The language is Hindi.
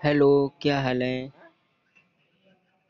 हेलो क्या हाल है?